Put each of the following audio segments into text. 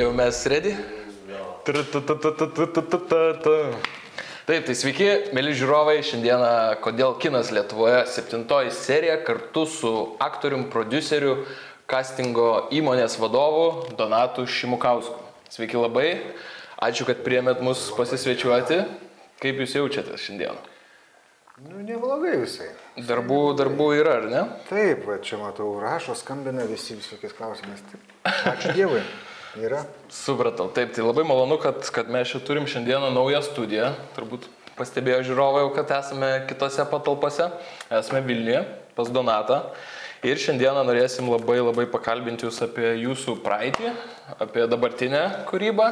Jau mes ready? Taip, tai sveiki, mėly žiūrovai, šiandieną Kodėl kinas Lietuvoje septintoji serija kartu su aktorium, produceriu, castingo įmonės vadovu Donatu Šimukausku. Sveiki labai, ačiū, kad priemėt mus pasisvečiuoti. Kaip jūs jaučiatės šiandieną? Nu, neblogai visai. Darbų, darbų yra, ar ne? Taip, va, čia matau, rašo, skambina visi visokiais klausimais. Taip. Ačiū Dievui. Yra. Supratau, taip, tai labai malonu, kad, kad mes čia turim šiandieną naują studiją. Turbūt pastebėjo žiūrovai, kad esame kitose patalpose. Esame Vilniuje, pas Donatą. Ir šiandieną norėsim labai labai pakalbinti jūs apie jūsų praeitį, apie dabartinę kūrybą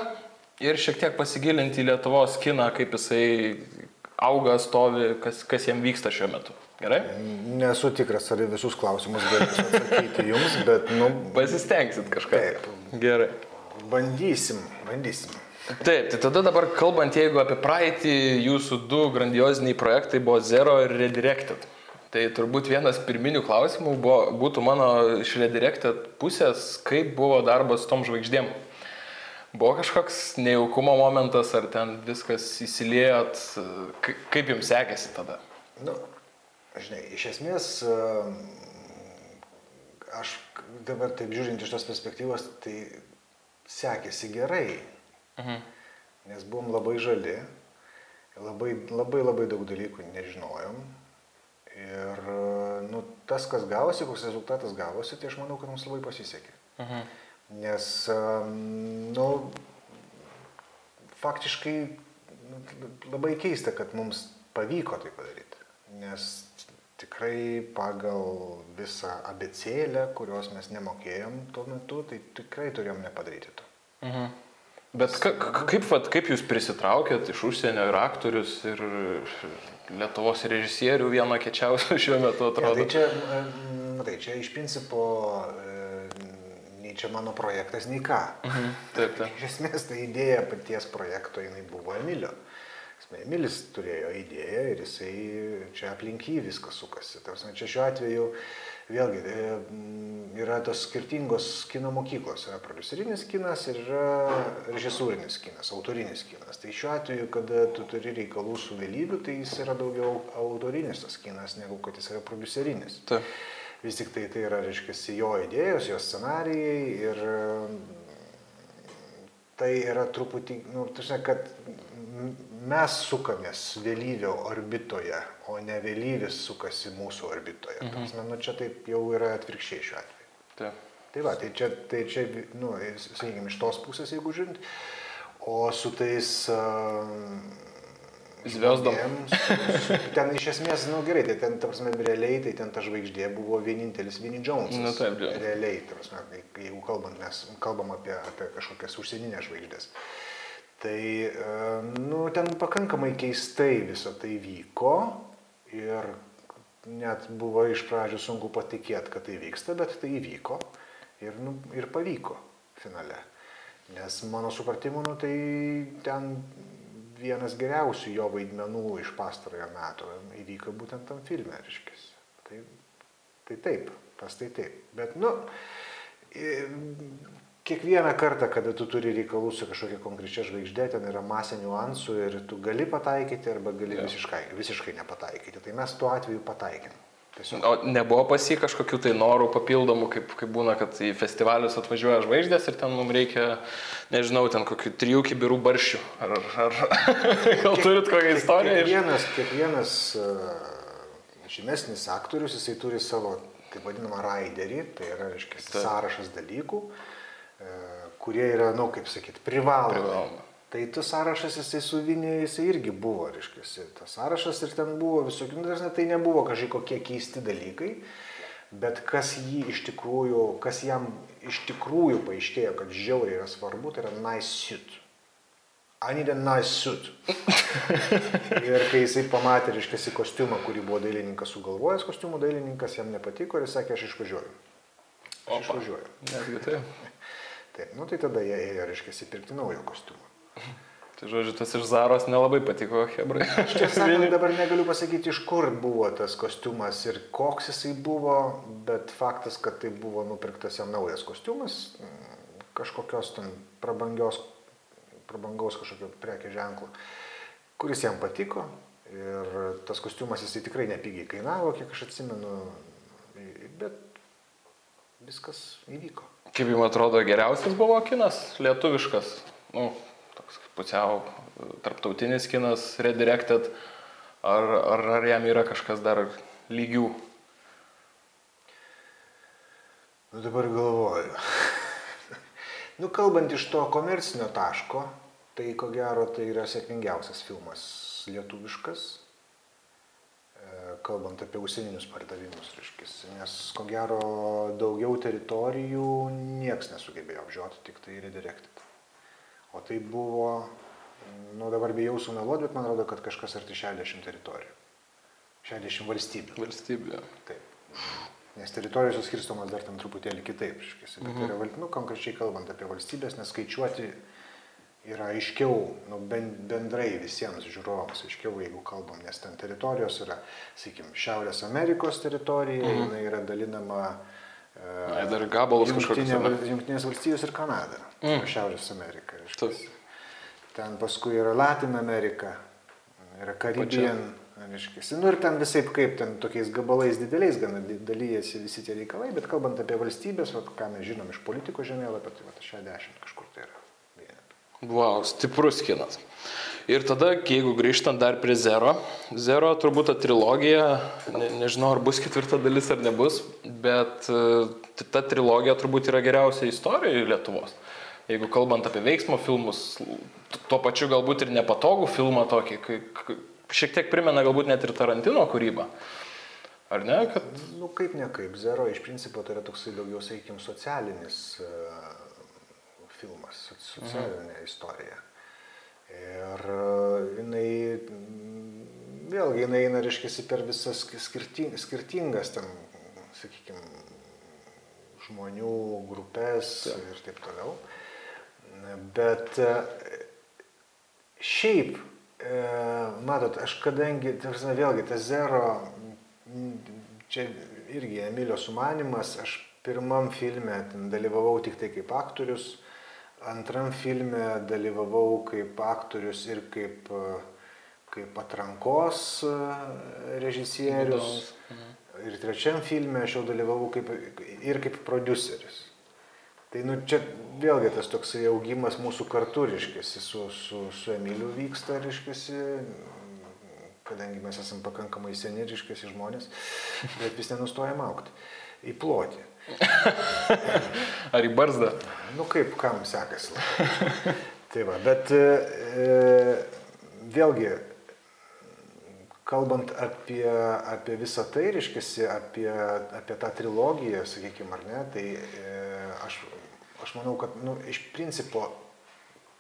ir šiek tiek pasigilinti į Lietuvos kiną, kaip jisai auga, stovi, kas, kas jam vyksta šiuo metu. Gerai? Nesu tikras, ar visus klausimus galėsiu atsakyti jums, bet, nu, Pasistengsit kažką. Taip. Gerai. Bandysim, bandysim. Taip, tai tada dabar kalbant, jeigu apie praeitį, jūsų du grandioziniai projektai buvo Zero ir Redirected. Tai turbūt vienas pirminių klausimų buvo, būtų mano iš Redirected pusės, kaip buvo darbas tom žvaigždėm. Buvo kažkoks nejaukumo momentas, ar ten viskas įsiliejot, Ka- kaip jums sekėsi tada? Nu, žinai, iš esmės, ehm, aš dabar taip žiūrint iš tos perspektyvos, tai sekėsi gerai. Mhm. Nes buvom labai žali, labai labai, labai daug dalykų nežinojom. Ir nu, tas, kas gavosi, koks rezultatas gavosi, tai aš manau, kad mums labai pasisekė. Mhm. Nes, ehm, nu, faktiškai nu, labai keista, kad mums pavyko tai padaryti. Nes tikrai pagal visą abecėlę, kurios mes nemokėjom tuo metu, tai tikrai turėjom nepadaryti to. Mhm. Bet ka, ka- kaip, vat, kaip jūs prisitraukėt iš užsienio ir aktorius, ir Lietuvos režisierių vieno kečiausių šiuo metu Ja, atrodo? tai, čia, mm, tai čia iš principo e, nei čia mano projektas, nei ką. Mhm. Taip, taip. Iš esmės, tai idėja paties projekto jinai buvo Emilio. Esmė, Emilis turėjo idėją ir jisai čia aplink jį viskas sukasi. Ta prasme, Čia šiuo atveju vėlgi e, yra tos skirtingos kino mokyklos. Yra producerinis kinas ir yra režisūrinis kinas, autorinis kinas. Tai šiuo atveju, kada tu turi reikalų su vėlybiu, tai jis yra daugiau autorinis tas kinas, negu kad jis yra producerinis. Taip. Vis tik tai tai yra, reiškia, jo idėjos, jo scenarijai ir tai yra truputį, nu, tu žinai, kad mes sukamės vėlyvio orbitoje, o ne vėlyvis sukasi mūsų orbitoje. Mhm. Prasme, nu, čia taip jau yra atvirkščiai šiuo atveju. taip. Tai va, tai čia, tai čia nu, sakykime, iš tos pusės, jeigu žiūrint, o su tais... Uh, Zviezdom. Ten iš esmės, na nu, gerai, tai ten, ta prasme, realiai, tai ten ta žvaigždė buvo vienintelis Vinny Jonesas. Nu, taip, taip. Realiai, ta prasme, jeigu kalbant, mes kalbam apie, apie kažkokias užsieninės žvaigždės. Tai, e, nu, ten pakankamai keistai visą tai vyko ir net buvo iš pradžių sunku patikėti, kad tai vyksta, bet tai įvyko ir, nu, ir pavyko finale. Nes mano supratimu, nu, tai ten vienas geriausių jo vaidmenų iš pastarojo meto įvyko būtent tam filme, reiškia. Tai, tai taip, tas tai taip. Bet, nu, kiekvieną kartą, kada tu turi reikalų su kažkokia konkrečia žvaigždė, ten yra masė niuansų ir tu gali pataikyti arba gali Jo. visiškai, visiškai nepataikyti. Tai mes tuo atveju pataikėm. Tiesiog. O nebuvo pas jį kažkokių tai norų papildomų, kaip, kaip būna, kad į festivalius atvažiuoja žvaigždės ir ten mums reikia, nežinau, ten kokių trijų kibirų barščių. Ar, ar gal turit kokią istoriją? Kiekvienas, kiekvienas uh, žymesnis aktorius, jisai turi savo, taip vadinamą raiderį, tai yra, reiškia, sąrašas dalykų, uh, kurie yra, na, nu, kaip sakyti, privalomi. Privaloma. Tai tas sąrašas jisai su Vinė, jisai irgi buvo, reiškia, tas sąrašas ir ten buvo visokių, nu, tai nebuvo kažkokie keisti dalykai, bet kas jį iš tikrųjų, kas jam iš tikrųjų paaiškėjo, kad žiauriai yra svarbu, tai yra nice suit. I need a nice suit. ir kai jisai pamatė, reiškia, kostiumą, kurį buvo dailininkas sugalvojęs, kostiumų dailininkas jam nepatiko ir jis sakė, aš išvažiuoju. Aš Opa. išvažiuoju. Netgi taip. Taip, nu tai tada jie ėjo, reiškia, pirkti naujo kostiumo. Tai žodžiu, tas iš Zaros nelabai patiko Hebrai. Aš tiesą sakant, dabar negaliu pasakyti, iš kur buvo tas kostiumas ir koks jisai buvo, bet faktas, kad tai buvo nupirktas jam naujas kostiumas, kažkokios ten prabangios, prabangaus kažkokio prekė ženklo, kuris jam patiko ir tas kostiumas jisai tikrai nepigiai kainavo, kiek aš atsimenu, bet viskas įvyko. Kaip jums atrodo geriausias buvo kinas, lietuviškas, nu, toks pusiau tarptautinis kinas, redirected, ar, ar, ar jam yra kažkas dar lygių? Nu dabar galvoju. nu kalbant iš to komercinio taško, tai ko gero tai yra sėkmingiausias filmas lietuviškas, kalbant apie užsieninius pardavimus, reiškia. Nes ko gero daugiau teritorijų nieks nesugebėjo apžioti, tik tai redirected. O tai buvo, nu dabar bijau sumeluoti, bet man atrodo, kad kažkas arti 60 teritorijų. 60 valstybių. Valstybių. Taip. Nes teritorijos suskirstomas dar tam truputėlį kitaip, iškėsi. Bet mhm. tai yra, nu, konkrečiai kalbant apie valstybės, nes skaičiuoti yra aiškiau, nu, bendrai visiems žiūrovams aiškiau, jeigu kalbam, nes ten teritorijos yra, sakykime, Šiaurės Amerikos teritorija, mhm. jinai yra dalinama Na, dar gabalus kažkokius. Junktinės valstijos ir Kanada. Mm. Šiaurės Amerika. Ten paskui yra Latin Amerika, yra Karibijan. Nu ir ten visai kaip ten tokiais gabalais dideliais gana dalyjasi visi tie reikalai, bet kalbant apie valstybės, va, ką mes žinom iš politikos žemėlapio, tai va, 60 kažkur tai yra. Wow, stiprus kinas. Ir tada, jeigu grįžtant dar prie Zero, Zero turbūt ta trilogija, ne, nežinau ar bus ketvirta dalis ar nebus, bet e, ta trilogija turbūt yra geriausia istorija Lietuvos. Jeigu kalbant apie veiksmo filmus, tuo pačiu galbūt ir nepatogų filmą tokį, šiek tiek primena galbūt net ir Tarantino kūrybą. Ar ne? Kad... Nu, kaip ne kaip. Zero iš principo tai yra toksai daugiau, sakykime, socialinis uh, socialinė mhm. istorija. Ir uh, jinai, vėlgi, jinai eina, reiškia, per visas skirting, skirtingas ten, sakykime, žmonių grupės ja. ir taip toliau. Bet uh, šiaip E, matot, aš kadangi, tarsi, vėlgi, tas zero, čia irgi Emilio sumanimas, aš pirmam filme dalyvavau tik tai kaip aktorius, antram filme dalyvavau kaip aktorius ir kaip, kaip atrankos režisierius. Ir trečiam filme aš jau dalyvavau kaip, ir kaip produceris. Tai nu, čia vėlgi tas toksai augimas mūsų kartu, reiškiasi, su, su, su Emiliu vyksta, reiškiasi, kadangi mes esame pakankamai seni, reiškiasi žmonės, bet vis nenustojam aukti. Į plotį. Ar į barzdą? Nu kaip, kam sekasi. tai va, bet e, vėlgi, kalbant apie, apie visą tai, reiškiasi, apie, apie tą trilogiją, sakykime, ar ne, tai e, aš aš manau, kad nu, iš principo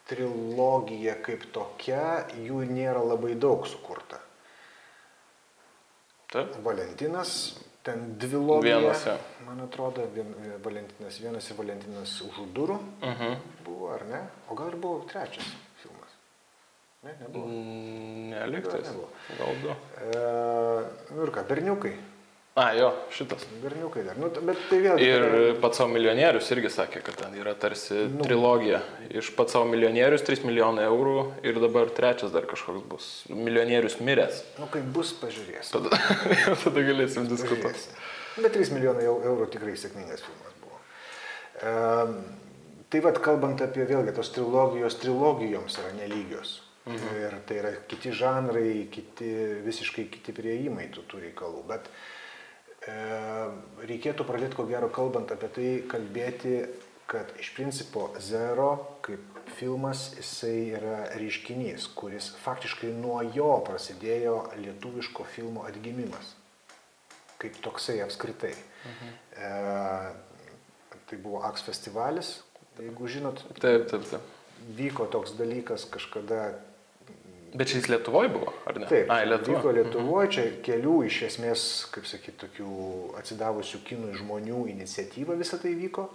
trilogija kaip tokia, jų nėra labai daug sukurta. Taip. Valentinas, ten dvi logijos. Vienas, ja. Man atrodo, vien, Valentinas vienas ir Valentinas už durų uh mhm. -huh. buvo, ar ne? O gal ir buvo trečias filmas? Ne, nebuvo. Mm, Neliktas. Gal du. E, nu ir ką, berniukai. A, jo, šitas. Berniukai dar. Nu, bet tai vėlgi. Ir yra... pats savo milijonierius irgi sakė, kad ten yra tarsi nu. trilogija. Iš pats savo milijonierius 3 milijonai eurų ir dabar trečias dar kažkoks bus. Milijonierius miręs. Nu, kai bus, pažiūrėsim. Tada, tada galėsim diskutuoti. Bet 3 milijonai eurų tikrai sėkmingas filmas buvo. Um, tai vad, kalbant apie vėlgi tos trilogijos, trilogijoms yra nelygios. Mhm. Ir tai yra kiti žanrai, kiti, visiškai kiti prieimai tų, tų reikalų. Bet uh, reikėtų pradėti, ko gero, kalbant apie tai, kalbėti, kad iš principo Zero kaip filmas, jisai yra reiškinys, kuris faktiškai nuo jo prasidėjo lietuviško filmo atgimimas. Kaip toksai apskritai. Mhm. E, tai buvo AX festivalis, jeigu žinot. Taip, taip, taip. Vyko toks dalykas kažkada Bet čia jis Lietuvoje buvo, ar ne? Taip, Ai, Lietuvoje. Vyko Lietuvoje, mhm. čia kelių iš esmės, kaip sakyti, tokių atsidavusių kinų žmonių iniciatyva visą tai vyko.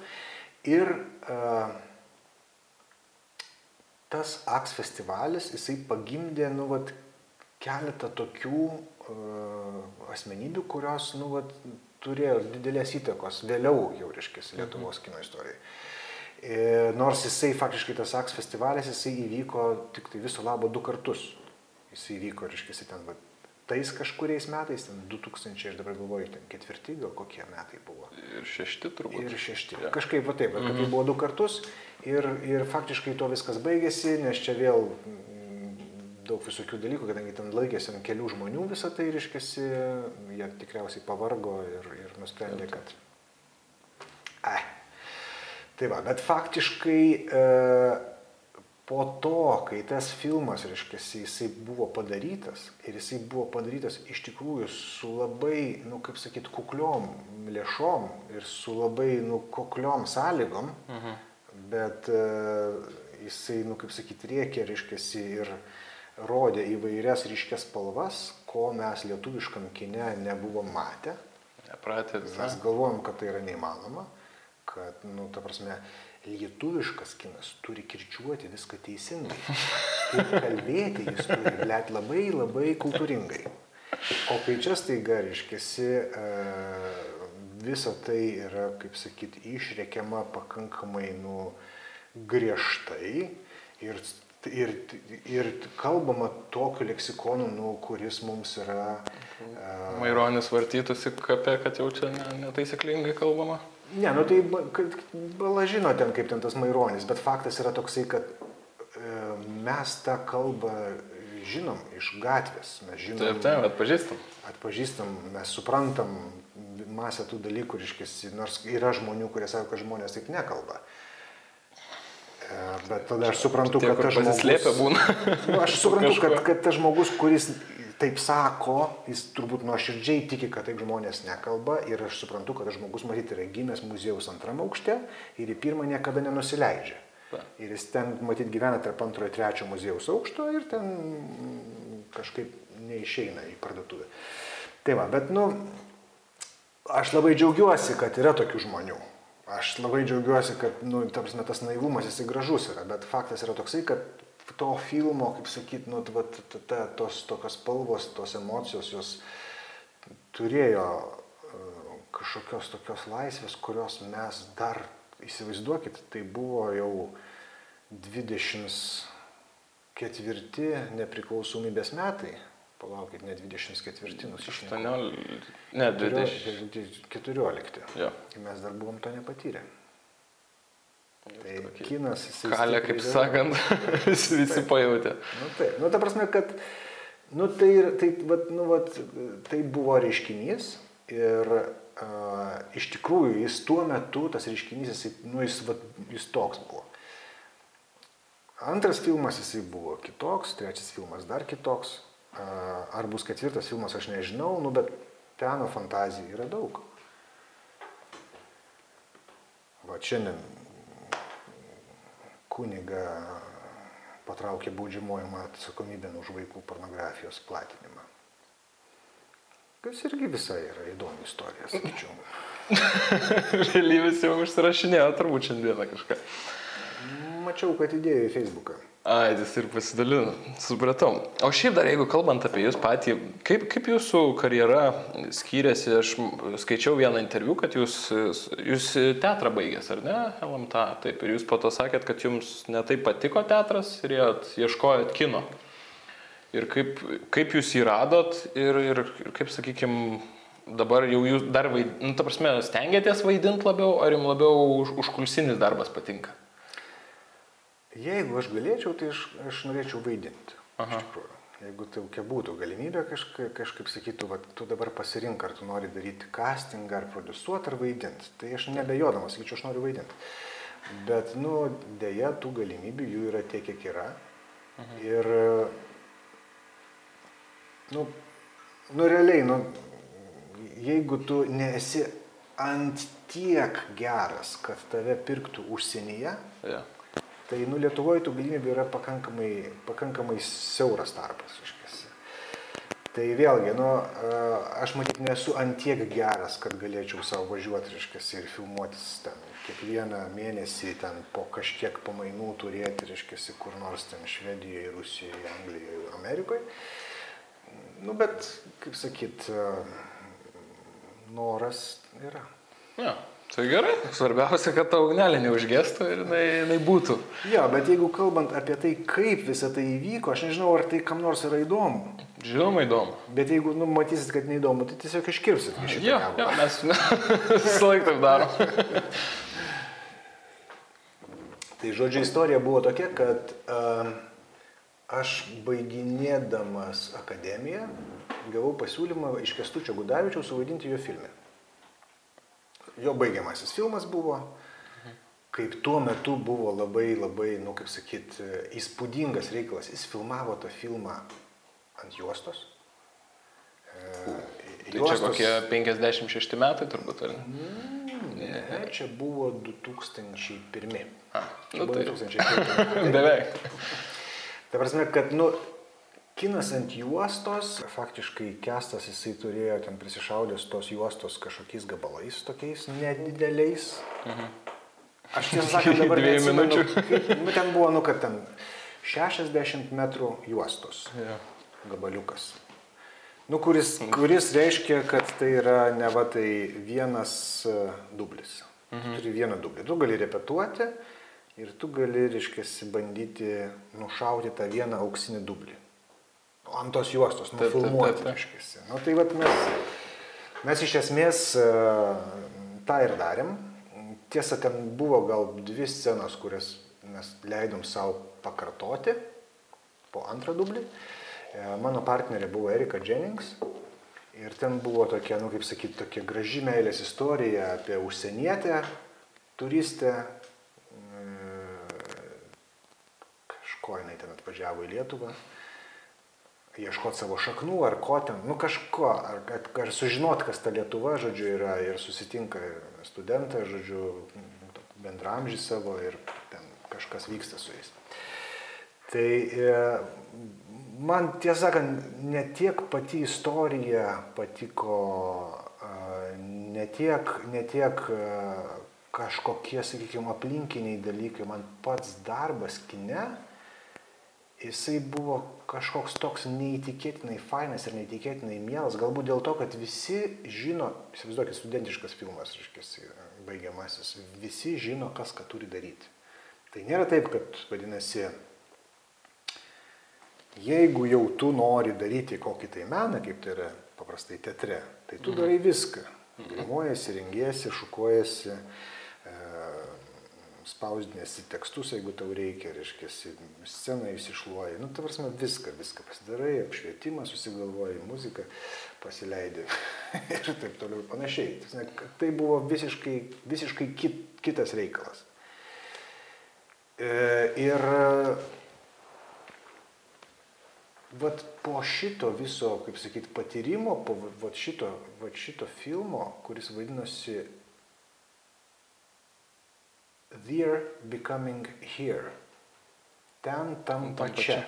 Ir uh, tas AX festivalis, jisai pagimdė, nu, vat, keletą tokių uh, asmenybių, kurios, nu, vat, turėjo didelės įtakos vėliau jau, reiškia, Lietuvos mhm. kino istorijai. E, nors jisai faktiškai tas AX festivalis, jisai įvyko tik tai viso labo du kartus. Jisai įvyko, reiškia, jisai ten va, tais kažkuriais metais, ten 2000, aš dabar galvoju, ten ketvirti gal kokie metai buvo. Ir šešti turbūt. Ir šešti. Jo. Kažkaip va taip, mm -hmm. tai buvo du kartus ir, ir faktiškai to viskas baigėsi, nes čia vėl mm, daug visokių dalykų, kadangi ten laikėsi ant kelių žmonių visą tai, reiškiasi, jie tikriausiai pavargo ir, ir nusprendė, kad... Ai. Tai va, bet faktiškai e, po to, kai tas filmas, reiškia, jisai buvo padarytas ir jisai buvo padarytas iš tikrųjų su labai, nu kaip sakyt, kukliom lėšom ir su labai, nu, kukliom sąlygom, mhm. bet uh, jisai, nu kaip sakyt, riekė, reiškia, ir rodė įvairias ryškias spalvas, ko mes lietuviškam kine nebuvom matę. Nepratę. Mes galvojom, kad tai yra neįmanoma, kad, nu, ta prasme, lietuviškas kinas turi kirčiuoti viską teisingai. Ir kalbėti jis turi, blėt, labai labai kultūringai. O kai čia staiga, reiškiasi, visa tai yra, kaip sakyti, išrekiama pakankamai, nu, griežtai ir, ir, ir kalbama tokiu leksikonu, nu, kuris mums yra... Uh, Maironis vartytųsi kapė, kad jau čia netaisyklingai kalbama. Ne, nu tai bala žino ten, kaip ten tas Maironis, bet faktas yra toksai, kad e, mes tą kalbą žinom iš gatvės. Mes žinom, taip, taip, atpažįstam. Atpažįstam, mes suprantam masę tų dalykų, reiškia, nors yra žmonių, kurie sako, kad žmonės taip nekalba. E, bet tada aš suprantu, Tie, kad tas žmogus... Būna. Nu, aš suprantu, kad, kad tas žmogus, kuris taip sako, jis turbūt nuoširdžiai tiki, kad taip žmonės nekalba ir aš suprantu, kad žmogus matyti yra gimęs muziejaus antram aukšte ir į pirmą niekada nenusileidžia. Ir jis ten matyti gyvena tarp antrojo ir trečio muziejaus aukšto ir ten kažkaip neišeina į parduotuvę. Tai va, bet nu, aš labai džiaugiuosi, kad yra tokių žmonių. Aš labai džiaugiuosi, kad, nu, ta prasme, tas naivumas jisai gražus yra, bet faktas yra toksai, kad to filmo, kaip sakyt, nu, vat, ta, ta, tos tokios spalvos, tos emocijos, jos turėjo uh, kažkokios tokios laisvės, kurios mes dar, įsivaizduokit, tai buvo jau 24 nepriklausomybės metai. Palaukit, ne 24, nusišnekau. 18, ne 20. 14. Jo. Mes dar buvom to nepatyrę. Tai kinas jisai. Kalė, kaip sakant, visi, visi pajutė. Nu, taip, nu ta prasme, kad nu, tai, tai, vat, nu, vat, tai buvo reiškinys ir uh, iš tikrųjų jis tuo metu, tas reiškinys, jis, nu, jis, vat, jis toks buvo. Antras filmas jisai buvo kitoks, trečias filmas dar kitoks. Uh, ar bus ketvirtas filmas, aš nežinau, nu, bet peno fantazijų yra daug. Va šiandien kuniga patraukė baudžiamojimą atsakomybę už vaikų pornografijos platinimą. Kas irgi visai yra įdomi istorija, sakyčiau. Realybės jau užsirašinėjo turbūt šiandieną kažką. Mačiau, kad įdėjo į Facebooką. Ai, jis ir pasidalino, supratau. O šiaip dar, jeigu kalbant apie jūs patį, kaip, kaip jūsų karjera skyrėsi, aš skaičiau vieną interviu, kad jūs, jūs teatrą baigęs, ar ne, LMTA, taip, ir jūs po to sakėt, kad jums netai patiko teatras ir ieškojot kino. Ir kaip, kaip jūs jį radot ir, ir, ir kaip, sakykime, dabar jau jūs dar vaidinate, nu, ta prasme, stengiatės vaidinti labiau, ar jums labiau už, užkulsinis darbas patinka? Jeigu aš galėčiau, tai aš, aš norėčiau vaidinti. Jeigu tokia būtų galimybė kažkaip, kažkaip sakytų, va, tu dabar pasirink, ar tu nori daryti castingą, ar produsuoti, ar vaidinti. Tai aš nebejodamas sakyčiau, aš noriu vaidinti. Bet, nu, dėja, tų galimybių jų yra tiek, kiek yra. Mhm. Ir, nu, nu, realiai, nu, jeigu tu nesi ant tiek geras, kad tave pirktų užsienyje, yeah Tai nu, Lietuvoje tų galimybių yra pakankamai, pakankamai siauras tarpas. Iškės. Tai vėlgi, nu, aš matyt nesu antiek geras, kad galėčiau savo važiuoti reiškės, ir filmuotis ten kiekvieną mėnesį ten po kažkiek pamainų turėti, reiškės, kur nors ten Švedijoje, Rusijoje, Anglijoje, Amerikoje. Nu, bet, kaip sakyt, noras yra. Ja, Tai gerai, svarbiausia, kad ta ugnelė neužgestų ir jinai, jinai būtų. Jo, bet jeigu kalbant apie tai, kaip visą tai įvyko, aš nežinau, ar tai kam nors yra įdomu. Žinoma, įdomu. Bet jeigu nu, matysit, kad neįdomu, tai tiesiog iškirpsit. Jo, jo, mes visą laiką taip darom. Tai žodžiu, istorija buvo tokia, kad uh, aš baiginėdamas akademiją gavau pasiūlymą iš Kestučio Gudavičiaus suvaidinti jo filme. Jo baigiamasis filmas buvo, kaip tuo metu buvo labai, labai, nu kaip sakyt, įspūdingas reikalas. Jis filmavo tą filmą ant juostos. E, tai juostos... čia kokie 56 metai turbūt, ar ne? Ne, čia buvo 2001. A, nu, Buvo tai 2001. beveik. Ta prasme, kad, nu, kinas ant juostos, faktiškai kestas jisai turėjo ten prisišaudęs tos juostos kažkokiais gabalais, tokiais nedideliais. Aš tiesą sakant, dabar Dviejų minučių. nu, ten buvo, nu, kad ten 60 metrų juostos Jo. gabaliukas. Nu, kuris, kuris reiškia, kad tai yra ne va tai vienas e, dublis. Mhm. Tu turi vieną dublį. Tu gali repetuoti ir tu gali, reiškia, bandyti nušauti tą vieną auksinį dublį. Ant tos juostos, nufilmuoti, reiškia. Nu, tai vat mes, mes iš esmės e, tą ir darėm. Tiesa, ten buvo gal dvi scenos, kurias mes leidom savo pakartoti po antrą dublį. E, Mano partnerė buvo Erika Jennings ir ten buvo tokia, nu kaip sakyti, tokia graži meilės istorija apie užsienietę, turistę, e, kažko jinai ten atvažiavo į Lietuvą, ieškoti savo šaknų ar ko ten, nu kažko, ar, ar, ar sužinot, kas ta Lietuva, žodžiu, yra ir susitinka studentai, žodžiu, bendramžį savo ir ten kažkas vyksta su jais. Tai e, man tiesą sakant, ne tiek pati istorija patiko, e, ne tiek, ne tiek e, kažkokie, sakykime, aplinkiniai dalykai, man pats darbas kine, jisai buvo kažkoks toks neįtikėtinai fainas ir neįtikėtinai mielas, galbūt dėl to, kad visi žino, įsivaizduokit, studentiškas filmas, reiškia, baigiamasis, visi žino, kas ką turi daryti. Tai nėra taip, kad vadinasi, jeigu jau tu nori daryti kokį tai meną, kaip tai yra paprastai teatre, tai tu darai viską. Grimuojasi, rengiesi, šukuojasi, e, spausdinėsi tekstus, jeigu tau reikia, reiškia, sceną įsišluoji. Nu, ta prasme, viską, viską pasidarai, apšvietimą susigalvoji, muziką pasileidai ir taip toliau ir panašiai. Ta prasme, kad Tai buvo visiškai, visiškai kit, kitas reikalas. E, ir vat po šito viso, kaip sakyti, patyrimo, po vat šito, vat šito filmo, kuris vadinosi They're Becoming Here. Ten tam pačia.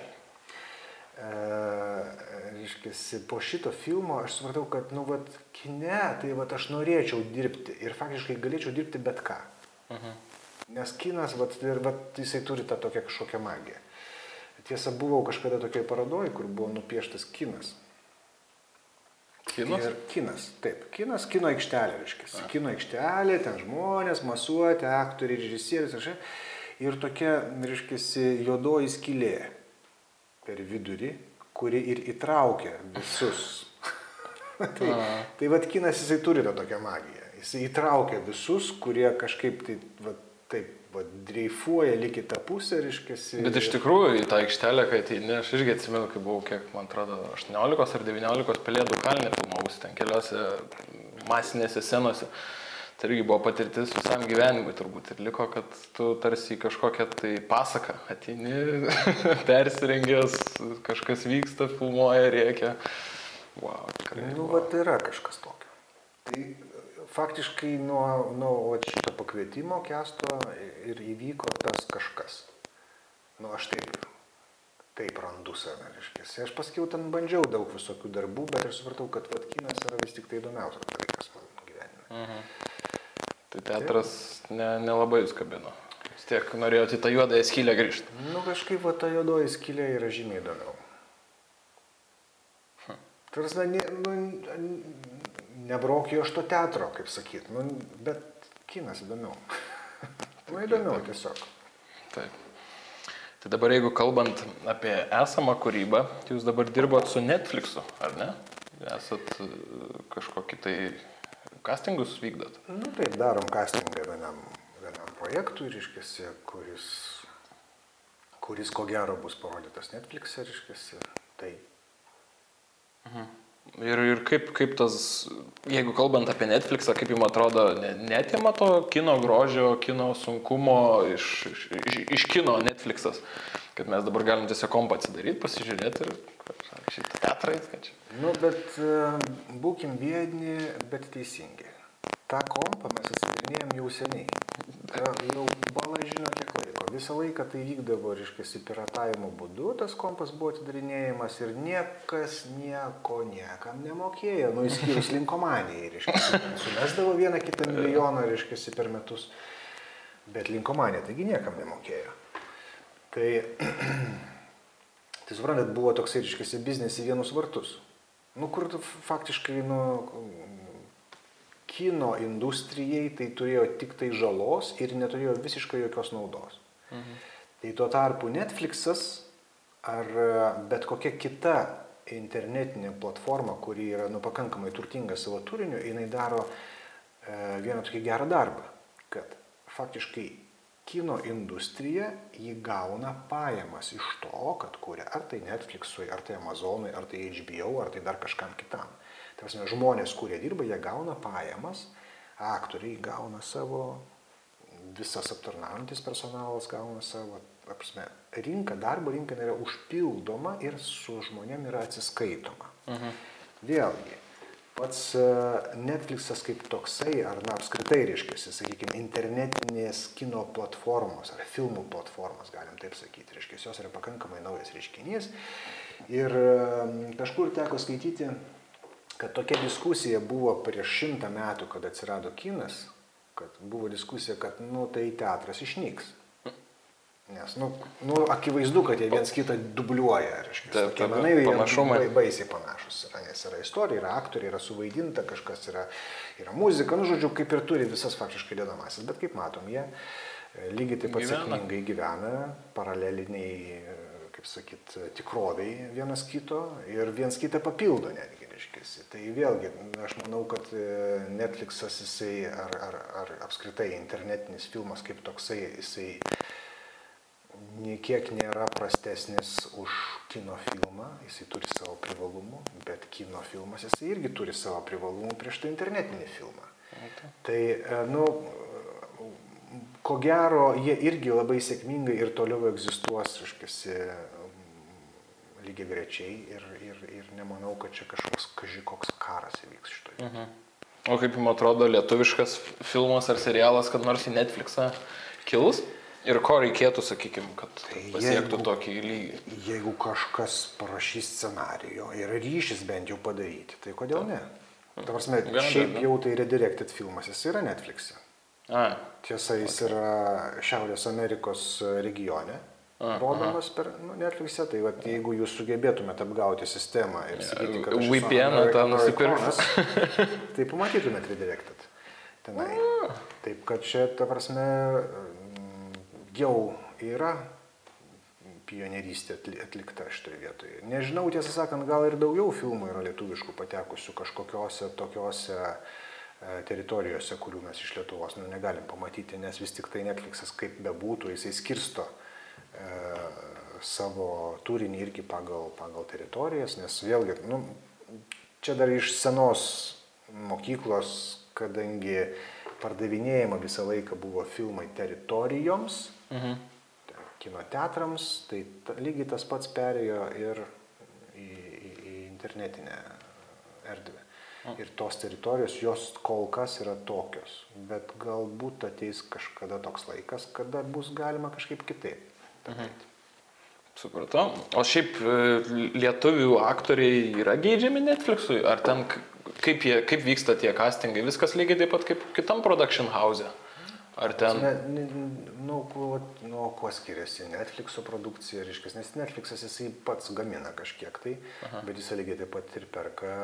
E, reiškia, po šito filmo aš supratau, kad, nu, vat, kine, tai vat aš norėčiau dirbti ir faktiškai galėčiau dirbti bet ką. Mhm. Nes kinas, vat, ir, vat, jisai turi tą tokią kažkokią magiją. Tiesa, buvau kažkada tokiai parodoj, kur buvo nupieštas kinas. Kinas? Ir kinas, taip, kinas, kino aikštelė, reiškia. Kino aikštelė, ten žmonės, masuoti, aktoriai, režisierius, aš. Ir tokia, reiškia, juodoji skylė per vidurį, kuri ir įtraukia visus. tai, tai vad kinas jisai turi tą tokią magiją. Jisai įtraukia visus, kurie kažkaip tai, va, taip, va, dreifuoja lyg į tą pusę, reiškia. Bet iš tikrųjų į tą aikštelę, kai ateini, aš irgi atsimenu, kai buvau, kiek man atrodo, 18 ar 19 pelėdų kalnė filmavus ten keliose masinėse scenose. Tai irgi buvo patirtis visam gyvenimui turbūt ir liko, kad tu tarsi į kažkokią tai pasaką ateini, persirengęs, kažkas vyksta, filmuoja, rėkia. Wow, tikrai. Nu, wow. va, tai yra kažkas tokio. Tai faktiškai nuo, nuo šito pakvietimo kesto ir įvyko tas kažkas. Nu, aš taip, taip randu save, reiškia. Aš paskiau ten bandžiau daug visokių darbų, bet aš supratau, kad vat kinas yra vis tik tai įdomiausias dalykas mano gyvenime. Mhm. Tai teatras ne, nelabai jūs kabino. Vis tiek norėjote į tą juodąją skylę grįžti. Nu, kažkaip va ta juodoji skylė yra žymiai įdomiau. Tarsi, ne, nu, nebrauk jo iš to teatro, kaip sakyt. Nu, bet kinas įdomiau. nu, įdomiau tiesiog. Taip. Tai dabar jeigu kalbant apie esamą kūrybą, tai jūs dabar dirbot su Netflixu, ar ne? Esat e, kažkokį tai castingus vykdot? Nu taip, darom castingą vienam, vienam projektui, reiškia, kuris, kuris ko gero bus parodytas Netflix'e, reiškia, tai. Mhm. Ir, ir kaip, kaip tas, jeigu kalbant apie Netflixą, kaip jums atrodo, netima to kino grožio, kino sunkumo iš, iš, iš kino Netflixas, kad mes dabar galim tiesiog kompą atsidaryti, pasižiūrėti ir šitą teatrą, čia. Nu, bet uh, būkim biedni, bet teisingi. Ta kompą mes atsidarinėjom jau seniai. Jau bala žino kiek laiko. Visą laiką tai vykdavo, reiškia, piratavimo būdu, tas kompas buvo atidarinėjimas ir niekas nieko niekam nemokėjo, nu įskyrus linkomanijai, reiškia, sumesdavo vieną kitą milijoną, reiškia, per metus, bet linkomanija taigi niekam nemokėjo. Tai, tai suprantat, buvo toksai, reiškia, biznis į vienus vartus. Nu, kur faktiškai, nu, kino industrijai tai turėjo tik tai žalos ir neturėjo visiškai jokios naudos. Mhm. Tai tuo tarpu Netflixas ar bet kokia kita internetinė platforma, kuri yra nu, pakankamai turtinga savo turiniu, jinai daro e, vieną tokį gerą darbą, kad faktiškai kino industrija jį gauna pajamas iš to, kad kuria ar tai Netflixui, ar tai Amazonui, ar tai HBO, ar tai dar kažkam kitam. Tarsi žmonės, kurie dirba, jie gauna pajamas, aktoriai gauna savo, visas aptarnaujantis personalas gauna savo, apsme, rinka, darbo rinka yra užpildoma ir su žmonėm yra atsiskaitoma. Mhm. Vėlgi, pats e, Netflixas kaip toksai, ar na apskritai reiškia, sakykime, internetinės kino platformos ar filmų platformos, galim taip sakyti, reiškia, jos yra pakankamai naujas reiškinys. Ir kažkur teko skaityti kad tokia diskusija buvo prieš šimtą metų, kad atsirado kinas, kad buvo diskusija, kad, nu, tai teatras išnyks. Nes, nu, nu, akivaizdu, kad jie viens kitą dubliuoja, reiškia. Taip, taip, manai, panašumai. Jie baisiai panašus yra, nes yra istorija, yra aktoriai, yra suvaidinta, kažkas yra, yra muzika, nu, žodžiu, kaip ir turi visas faktiškai dėdamasis, bet kaip matom, jie e, lygiai taip pat gyvena. sėkmingai gyvena, paraleliniai, e, kaip sakyt, tikroviai vienas kito ir viens kitą papildo netgi reiškiasi. Tai vėlgi, aš manau, kad e, Netflixas jisai ar, ar, ar apskritai internetinis filmas kaip toksai, jisai niekiek nėra prastesnis už kino filmą, jisai turi savo privalumų, bet kino filmas jisai irgi turi savo privalumų prieš tai internetinį filmą. Tai, e, nu, ko gero, jie irgi labai sėkmingai ir toliau egzistuos, reiškiasi, lygiai grečiai ir, ir, ir nemanau, kad čia kažkoks kažkoks karas įvyks šitoje. Mhm. O kaip jums atrodo lietuviškas filmas ar serialas, kad nors į Netflixą kils? Ir ko reikėtų, sakykime, kad tai pasiektų jeigu, tokį lygį? Jeigu kažkas parašys scenarijų ir ryšys bent jau padaryti, tai kodėl ne? Ta prasme, šiaip jau tai redirected filmas, jis yra Netflix'e. A. Tiesa, jis okay. yra Šiaurės Amerikos regione rodomas per nu, Netflix'e, tai vat, jeigu jūs sugebėtumėte apgauti sistemą ir sakyti, kad VPN tą nusipirktas, tai pamatytumėte redirected. Tenai. Taip, kad čia, ta prasme, jau yra pionerystė atlikta šitoje vietoje. Nežinau, tiesą sakant, gal ir daugiau filmų yra lietuviškų patekusių kažkokiose tokiose e, teritorijose, kurių mes iš Lietuvos nu, negalim pamatyti, nes vis tik tai Netflixas kaip bebūtų, jisai skirsto E, savo turinį irgi pagal, pagal teritorijas, nes vėlgi, nu, čia dar iš senos mokyklos, kadangi pardavinėjama visą laiką buvo filmai teritorijoms, mhm. kino teatrams, tai ta, lygiai tas pats perėjo ir į, į, į internetinę erdvę. Ir tos teritorijos, jos kol kas yra tokios, bet galbūt ateis kažkada toks laikas, kada bus galima kažkaip kitaip. Mhm. Supratau. O šiaip e, lietuvių aktoriai yra geidžiami Netflixui? Ar ten kaip, jie, kaip vyksta tie castingai? Viskas lygiai taip pat kaip kitam production house. Ar ten... Ne, ne, nu, kuo, nu, kuo skiriasi Netflixo produkcija, reiškia, nes Netflixas jisai pats gamina kažkiek tai, Aha. bet jisai lygiai taip pat ir perka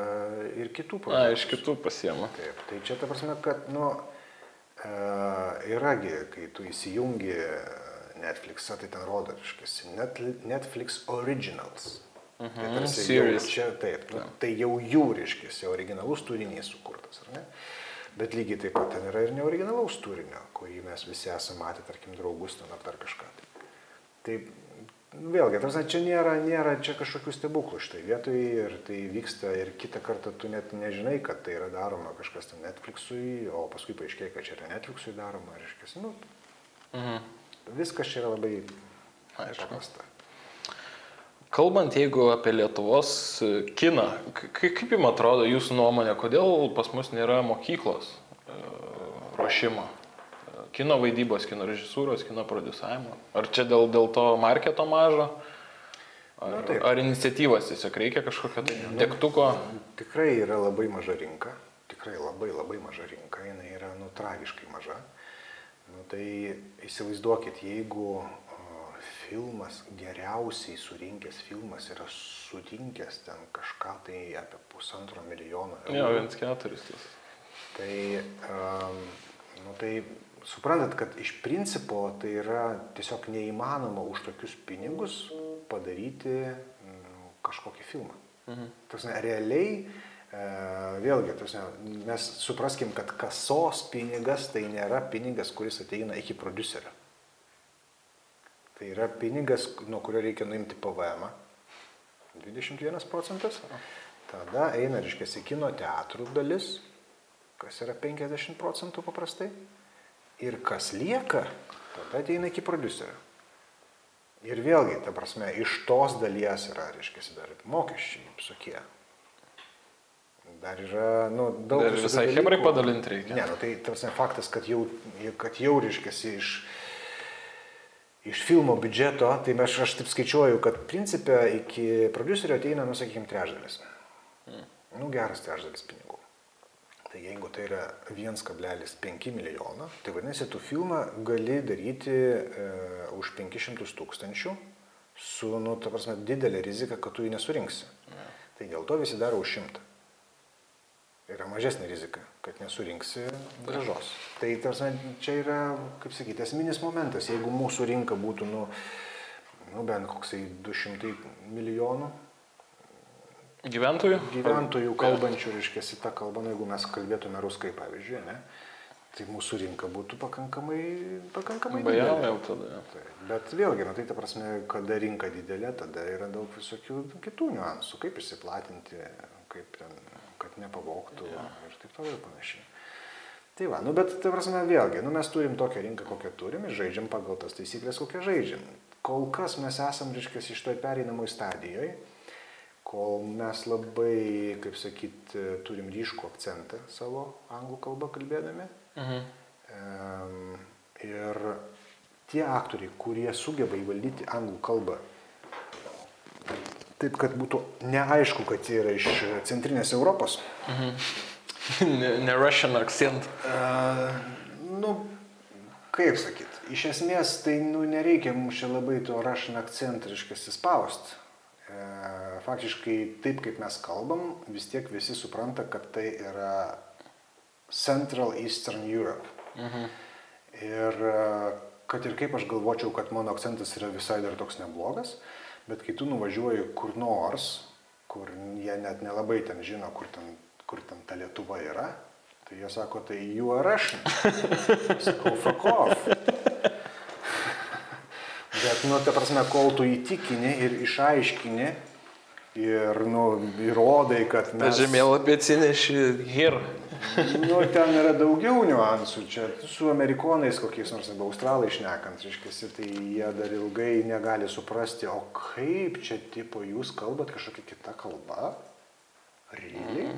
ir kitų produktų. Na, iš kitų pasiema. Taip, tai čia ta prasme, kad, nu, E, yragi, kai tu įsijungi Netflixą, tai ten rodo, reiškia, net, Netflix Originals. Mhm, Tai tarsi jau čia, taip, nu, tai jau jų, reiškia, originalus turinys sukurtas, ar ne? Bet lygiai taip pat ten yra ir neoriginalaus turinio, kurį mes visi esame matę, tarkim, draugus ten ar dar kažką. Tai vėlgi, tarsi čia nėra, nėra čia kažkokių stebuklų štai vietoj ir tai vyksta ir kitą kartą tu net nežinai, kad tai yra daroma kažkas ten Netflixui, o paskui paaiškėja, kad čia yra Netflixui daroma, reiškia, nu, Mhm. viskas čia yra labai paprasta. Kalbant, jeigu apie Lietuvos e, kiną, kaip jums atrodo jūsų nuomonė, kodėl pas mus nėra mokyklos e, ruošimo? E, Kino vaidybos, kino režisūros, kino produsavimo? Ar čia dėl, dėl to marketo mažo? Ar, Na, taip. ar iniciatyvos tiesiog reikia kažkokio tai degtuko? Tikrai yra labai maža rinka, tikrai labai labai maža rinka, jinai yra nu tragiškai maža. Nu, tai įsivaizduokit, jeigu filmas, geriausiai surinkęs filmas yra surinkęs ten kažką tai apie pusantro milijono Jo, viens keturis. tas. Tai, um, nu, tai suprantat, kad iš principo tai yra tiesiog neįmanoma už tokius pinigus padaryti mm, kažkokį filmą. Mhm. Tasme, realiai, e, vėlgi, tasme, mes supraskim, kad kasos pinigas tai nėra pinigas, kuris ateina iki producerio. Tai yra pinigas, nuo kurio reikia nuimti PVM. 21 procentas. Tada eina, reiškia, į kino teatrų dalis, kas yra 50 procentų paprastai. Ir kas lieka, tada ateina iki producerio. Ir vėlgi, ta prasme, iš tos dalies yra, reiškia, dar mokesčiai visokie. Dar yra, nu, daug visokių visai hebrai padalinti reikia. Ne, nu, tai tarsi faktas, kad jau, kad jau reiškia, iš, iš filmo biudžeto, tai aš, aš taip skaičiuoju, kad principė iki producerio ateina, nu, sakykime, trečdalis. Nu, geras trečdalis pinigų. Tai jeigu tai yra 1,5 milijono, tai vadinasi, tu filmą gali daryti e, už 500 tūkstančių su, nu, ta prasme, didelė rizika, kad tu jį nesurinksi. Tai dėl to visi daro už 100 yra mažesnė rizika, kad nesurinksi gražos. Tai tarsi, čia yra, kaip sakyti, esminis momentas. Jeigu mūsų rinka būtų, nu, nu bent koksai 200 milijonų Gyventojų? gyventojų kalbančių, reiškia, tą kalbą, nu, jeigu mes kalbėtume ruskai, pavyzdžiui, ne, tai mūsų rinka būtų pakankamai, pakankamai Bajau didelė. jau tada. jo. Tai, bet vėlgi, na tai ta prasme, kada rinka didelė, tada yra daug visokių kitų niuansų, kaip išsiplatinti, kaip ten, kad nepavoktų Jo. ir taip toliau ir panašiai. Tai va, nu bet, ta prasme, vėlgi, nu mes turim tokią rinką, kokią turim ir žaidžiam pagal tas taisyklės, kokią žaidžiam. Kol kas mes esam, reiškia, iš toj pereinamoj stadijoje, kol mes labai, kaip sakyt, turim ryškų akcentą savo anglų kalbą kalbėdami. Mhm. Em, Ir tie aktoriai, kurie sugeba įvaldyti anglų kalbą, taip kad būtų neaišku, kad jie yra iš centrinės Europos, ne, ne Russian accent. e, nu, kaip sakyt, iš esmės tai nu, nereikia mums čia labai to Russian accent, reiškia, įspausti. Faktiškai taip, kaip mes kalbam, vis tiek visi supranta, kad tai yra Central Eastern Europe. Mhm. Ir e, kad ir kaip aš galvočiau, kad mano akcentas yra visai dar toks neblogas, bet kai tu nuvažiuoji kur nors, kur jie net nelabai ten žino, kur ten, kur ten ta Lietuva yra, tai jie sako, tai you are Russian. Sakau, fuck off. Bet, nu, ta prasme, kol tu įtikini ir išaiškini ir, nu, įrodai, kad mes... žemėlapį atsineši here. Nu, ten yra daugiau niuansų. Čia su amerikonais kokiais nors arba australai išnekant, reiškia, tai jie dar ilgai negali suprasti, o kaip čia tipo jūs kalbat kažkokia kita kalba? Really?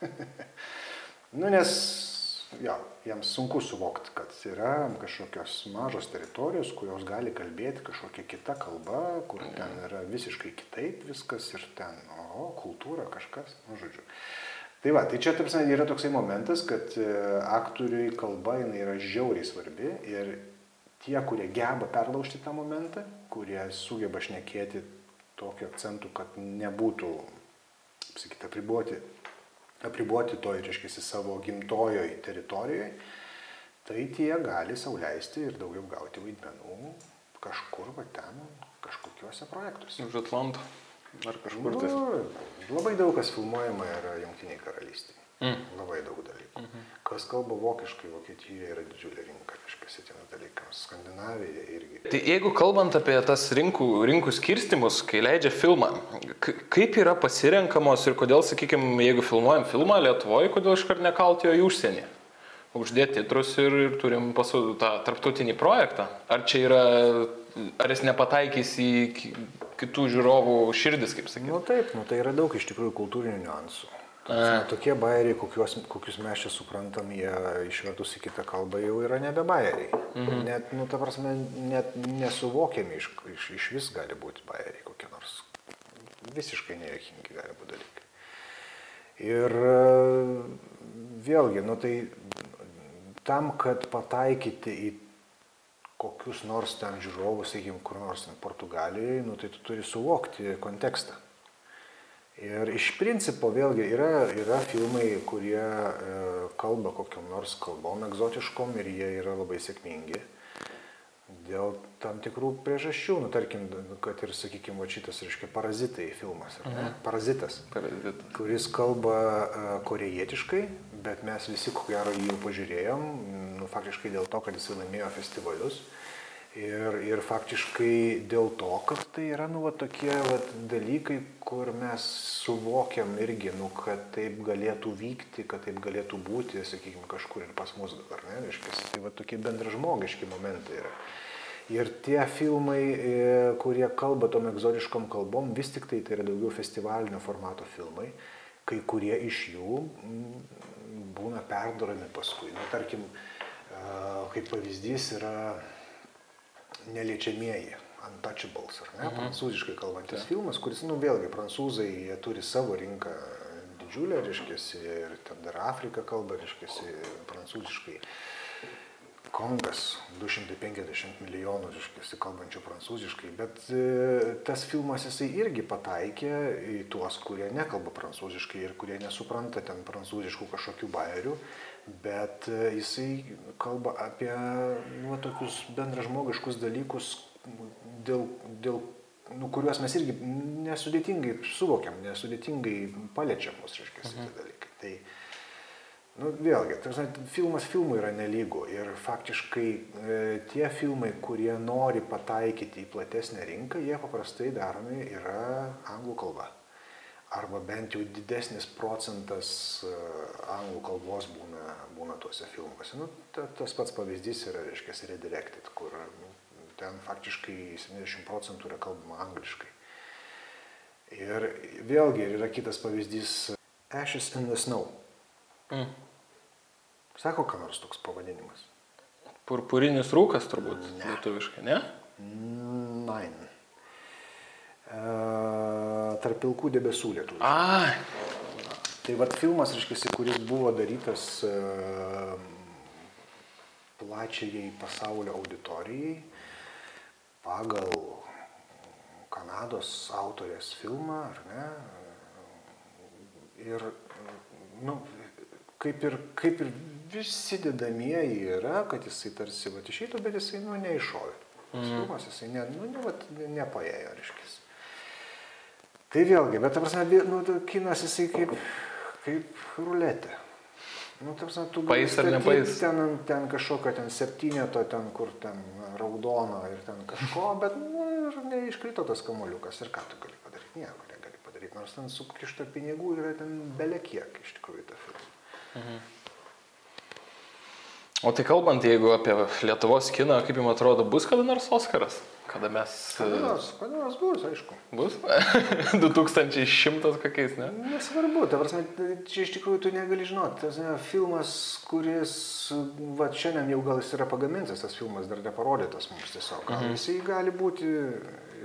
nu, nes, jo, jiems sunku suvokti, kad yra kažkokios mažos teritorijos, kurios gali kalbėti kažkokia kita kalba, kur ten yra visiškai kitaip viskas ir ten, o, kultūra kažkas, nu, žodžiu. Tai va, tai čia, taip sakant, yra toksai momentas, kad e, aktoriui kalba jinai yra žiauriai svarbi ir tie, kurie geba perlaužti tą momentą, kurie sugeba šnekėti tokiu akcentu, kad nebūtų, sakyti, apriboti, apriboti toj, reiškia, savo gimtojoj teritorijoje, tai tie gali sauliaisti ir daugiau gauti vaidmenų kažkur va ten, kažkokiuose projektuose. Už Atlanto. Ar kažkur Nu, tai. labai daug kas filmuojama yra Junktiniai karalystėje. Mm. Labai daug dalykų. Mhm. Kas kalba vokiškai, Vokietijoje yra didžiulė rinka, reiškia, tiems dalykams. Skandinavija irgi. Tai jeigu kalbant apie tas rinkų, rinkų skirstimus, kai leidžia filmą, kaip yra pasirenkamos ir kodėl, sakykime, jeigu filmuojam filmą Lietuvoje, kodėl iškart nekalti jo į užsienį? Uždėti titrus ir, ir turim pasu, tą tarptautinį projektą. Ar čia yra, ar jis nepataikys į ki- kitų žiūrovų širdis, kaip sakyti? Nu taip, nu, tai yra daug iš tikrųjų kultūrinių niuansų. Prasme, Tokie bairiai, kokius, kokius mes čia suprantam, jie išvertus į kitą kalbą jau yra nebe bairiai. Mhm. Net, nu, ta prasme, net nesuvokiami iš, iš, iš vis gali būti bairiai kokie nors. Visiškai nejuokingi gali būti dalykai. Ir e, vėlgi, nu tai tam, kad pataikyti į kokius nors ten žiūrovus, sakykime, kur nors ten Portugalijoje, nu, tai tu turi suvokti kontekstą. Ir iš principo vėlgi yra, yra filmai, kurie e, kalba kokiam nors kalbom egzotiškom ir jie yra labai sėkmingi. Dėl tam tikrų priežasčių, nu tarkim, kad ir, sakykime, šitas, reiškia, parazitai filmas, ar ne? Parazitas Parazitas. kuris kalba e, korejietiškai, bet mes visi, ko gero, jį jau pažiūrėjom, nu, faktiškai dėl to, kad jis laimėjo festivalius. Ir, ir faktiškai dėl to, kad tai yra, nu, va, tokie va, dalykai, kur mes suvokiam irgi, nu, kad taip galėtų vykti, kad taip galėtų būti, sakykime, kažkur ir pas mus dabar, ne, reiškia, tai va tokie bendražmogiški momentai yra. Ir tie filmai, e, kurie kalba tom egzotiškom kalbom, vis tik tai tai yra daugiau festivalinio formato filmai, kai kurie iš jų mm, būna perdorami paskui. Na, tarkim, e, kaip pavyzdys yra neliečiamieji, untouchables, ar ne, prancūziškai kalbantis filmas, kuris, nu, vėlgi, prancūzai, jie turi savo rinką didžiulę, reiškia, ir ten dar Afrika kalba, reiškia, prancūziškai. Kongas 250 milijonų, reiškia, kalbančių prancūziškai, bet e, tas filmas jisai irgi pataikė į tuos, kurie nekalba prancūziškai ir kurie nesupranta ten prancūziškų kažkokių bairių, bet e, jisai kalba apie nu, tokius bendražmogiškus dalykus, dėl, dėl nu, kuriuos mes irgi nesudėtingai suvokiam, nesudėtingai paliečiam mus, reiškia, mhm. tie dalykai. Tai, Nu, vėlgi, tarsi, filmas filmui yra nelygu ir faktiškai e, tie filmai, kurie nori pataikyti į platesnę rinką, jie paprastai daromi yra anglų kalba. Arba bent jau didesnis procentas e, anglų kalbos būna, būna tuose filmuose. Nu, ta, tas pats pavyzdys yra, reiškia, Redirected, kur nu, ten faktiškai 70 procentų yra kalbama angliškai. Ir vėlgi yra kitas pavyzdys Ashes in the Snow. Mm. Sako, ką nors toks pavadinimas? Purpurinis rūkas turbūt ne. lietuviškai, ne? Nine. E, tarp pilkų debesų lietuvių. A, Tai vad filmas, reiškia, kuris buvo darytas e, plačiai pasaulio auditorijai pagal Kanados autorės filmą, ar ne? Ir, nu, kaip ir, kaip ir visi dedamieji yra, kad jisai tarsi va išeitų, bet jisai, nu, neiššovė. Tas Mhm. filmas, jisai, ne, nu, ne, ne, nepaėjo, reiškia. Tai vėlgi, bet, ta prasme, nu, ta kinas jisai kaip, kaip ruletė. Nu, ta prasme, tu Pais ar nepais? ten, ten kažkokio ten septyneto, ten kur ten raudono ir ten kažko, bet nu, ir neiškrito tas kamuoliukas ir ką tu gali padaryti, nieko negali padaryti, nors ten sukišta pinigų yra ten belekiek iš tikrųjų tą filmą. o tai kalbant, jeigu apie Lietuvos kiną, kaip jums atrodo, bus kada nors Oskaras? Kada mes... Kada nors, kada nors bus, aišku. Bus? 2100 kokiais, ne? Nesvarbu, ta prasme, čia iš tikrųjų tu negali žinoti. Tas ne, filmas, kuris, va šiandien jau gal jis yra pagamintas, tas filmas dar neparodytas mums tiesiog. Mhm. Jisai gali būti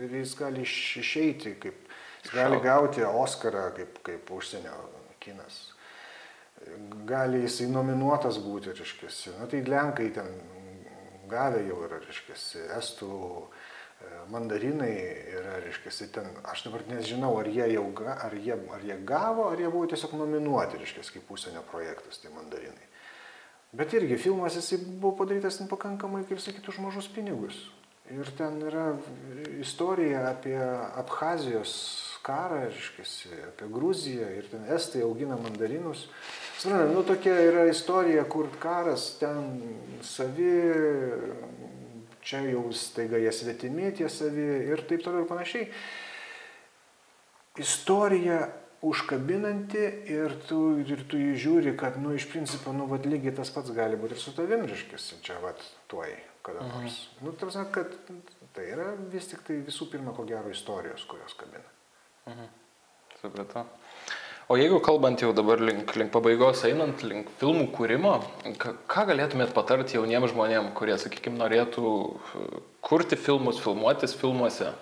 ir jis gali iš, išeiti, kaip, jis gali Šau. gauti Oscarą kaip, kaip užsienio kinas. Gali jisai nominuotas būti, reiškia. Na tai Lenkai ten gavę jau yra, reiškia, estų mandarinai yra, reiškia, ten, aš dabar nežinau, ar jie jau, ar jie, ar jie gavo, ar jie buvo tiesiog nominuoti, reiškia, kaip užsienio projektas, tai mandarinai. Bet irgi filmas jisai buvo padarytas pakankamai, kaip sakyti, už mažus pinigus. Ir ten yra istorija apie Abhazijos karą, reiškiasi, apie Gruziją ir ten Estai augina mandarinus. Suprantate, nu tokia yra istorija, kur karas ten savi, čia jau staiga jie svetimi tie savi ir taip toliau ir panašiai. Istorija užkabinanti ir tu, ir tu jį žiūri, kad, nu, iš principo, nu, vad lygiai tas pats gali būti ir su tavim, reiškiasi, čia, vad, tuoj, kada mhm. nors. Mhm. Nu, tarsi, kad tai yra vis tik tai visų pirma, ko gero, istorijos, kurios kabina. Mhm. Supratau. O jeigu kalbant jau dabar link, link pabaigos einant, link filmų kūrimo, ką galėtumėt patarti jauniems žmonėms, kurie, sakykime, norėtų kurti filmus, filmuotis filmuose?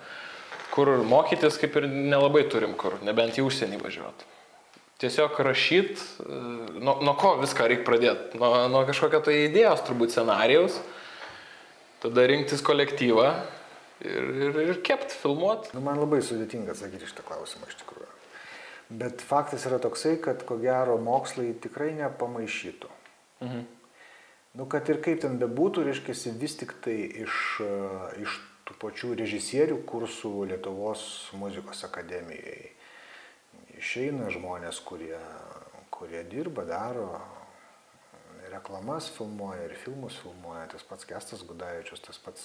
kur mokytis kaip ir nelabai turim kur, nebent į užsienį važiuoti. Tiesiog rašyt, e, nuo, nuo ko viską reikia pradėti? Nuo, nuo kažkokio tai idėjos, turbūt scenarijaus, tada rinktis kolektyvą ir, ir, ir kept, filmuoti. Nu, man labai sudėtinga atsakyti šitą klausimą iš tikrųjų. Bet faktas yra toksai, kad ko gero mokslai tikrai nepamaišytų. Mhm. Nu, kad ir kaip ten bebūtų, reiškia, vis tik tai iš, iš tų pačių režisierių kursų Lietuvos muzikos akademijai. Išeina žmonės, kurie, kurie dirba, daro reklamas filmuoja ir filmus filmuoja, tas pats Gestas Gudavičius, tas pats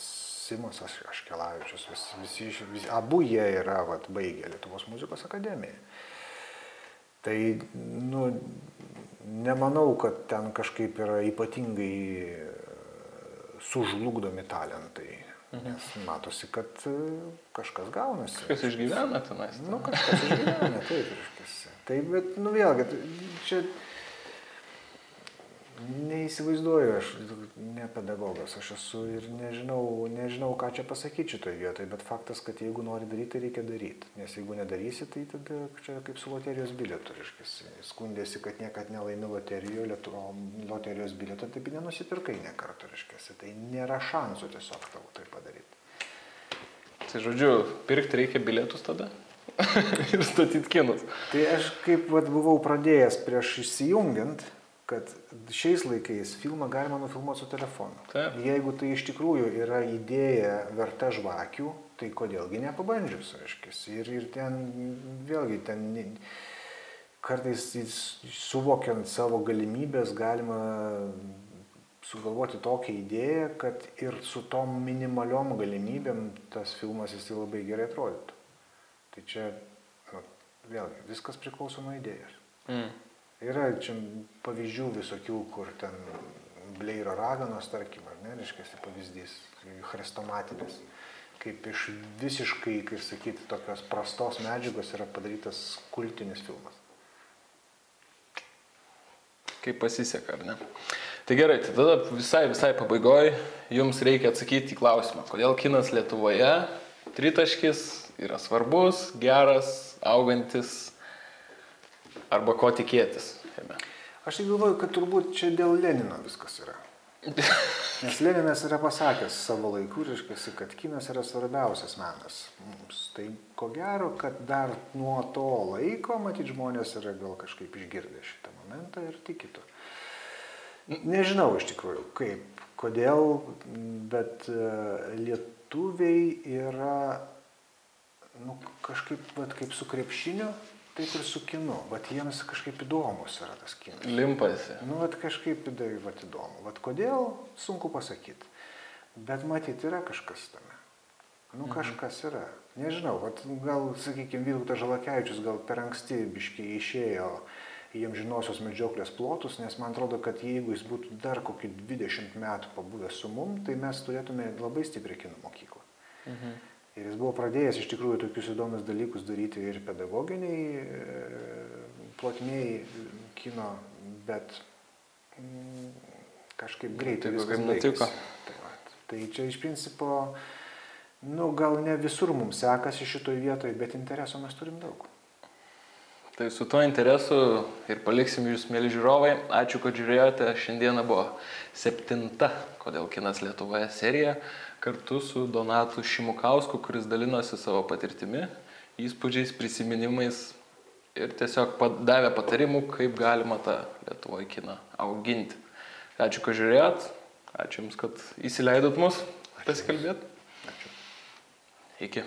Simas Aškelavičius, vis, visi, visi, abu jie yra vat, baigę Lietuvos muzikos akademiją. Tai, nu, nemanau, kad ten kažkaip yra ypatingai sužlugdomi talentai. Mhm. Nes matosi, kad e, kažkas gaunasi. Kažkas išgyvena tenais. Nu, kažkas išgyvena, taip, kažkas. Taip, bet, nu vėlgi, čia Neįsivaizduoju, aš ne pedagogas, aš esu ir nežinau, nežinau ką čia pasakyti šitoje vietoje, bet faktas, kad jeigu nori daryti, tai reikia daryti. Nes jeigu nedarysi, tai tada čia kaip su loterijos bilietu, reiškia, skundėsi, kad niekad nelaimi loterijoje, loterijos bilieto, taip nenusipirkai ne kartą, reiškia, tai nėra šansų tiesiog tavo tai padaryti. Tai žodžiu, pirkti reikia bilietus tada? ir statyti kinus. Tai aš kaip vat, buvau pradėjęs prieš įsijungiant, kad šiais laikais filmą galima nufilmuoti su telefonu. Taip. Jeigu tai iš tikrųjų yra idėja verta žvakių, tai kodėlgi nepabandžius, aiškiai. Ir, ir ten, vėlgi, ten kartais suvokiant savo galimybės galima sugalvoti tokią idėją, kad ir su tom minimaliom galimybėm tas filmas jis labai gerai atrodytų. Tai čia, nu, vėlgi, viskas priklauso nuo idėjos. Mm. Yra čia pavyzdžių visokių, kur ten Bleiro raganos, tarkim, ar ne, reiškia, pavyzdys, chrestomatinis, kaip iš visiškai, kaip sakyti, tokios prastos medžiagos yra padarytas kultinis filmas. Kaip pasiseka, ar ne? Tai gerai, tai tada visai, visai pabaigoje jums reikia atsakyti į klausimą, kodėl kinas Lietuvoje tritaškis yra svarbus, geras, augantis arba ko tikėtis? Aš tai galvoju, kad turbūt čia dėl Lenino viskas yra. Nes Leninas yra pasakęs savo laiku, reiškia, kad kinas yra svarbiausias menas mums. Tai ko gero, kad dar nuo to laiko, matyt, žmonės yra gal kažkaip išgirdę šitą momentą ir tikitų. Nežinau iš tikrųjų, kaip, kodėl, bet uh, lietuviai yra, nu, kažkaip, vat, kaip su krepšiniu, taip ir su kinu. Vat jiems kažkaip įdomus yra tas kinas. Limpasi. Nu, vat kažkaip vat įdomu. Vat kodėl, sunku pasakyti. Bet matyti yra kažkas tame. Nu, mhm. kažkas yra. Nežinau, vat, gal, sakykime, Vytautas Žalakevičius gal per anksti biškiai išėjo jiems žinosios medžioklės plotus, nes man atrodo, kad jeigu jis būtų dar kokį 20 metų pabuvęs su mum, tai mes turėtume labai stiprią kino mokyklą. Mhm. Ir jis buvo pradėjęs iš tikrųjų tokius įdomius dalykus daryti ir pedagoginiai e, plotmėjai kino, bet mm, kažkaip greitai viskas nutiko. Tai, tai čia iš principo, nu, gal ne visur mums sekasi šitoj vietoje, bet intereso mes turim daug. Tai su tuo interesu ir paliksim jūs, mėly žiūrovai. Ačiū, kad žiūrėjote. Šiandieną buvo septinta, kodėl kinas Lietuvoje serija kartu su Donatu Šimukausku, kuris dalinosi savo patirtimi, įspūdžiais, prisiminimais ir tiesiog davė patarimų, kaip galima tą Lietuvoje kiną auginti. Ačiū, kad žiūrėjot. Ačiū Jums, kad įsileidot mus pasikalbėti. Ačiū. Iki.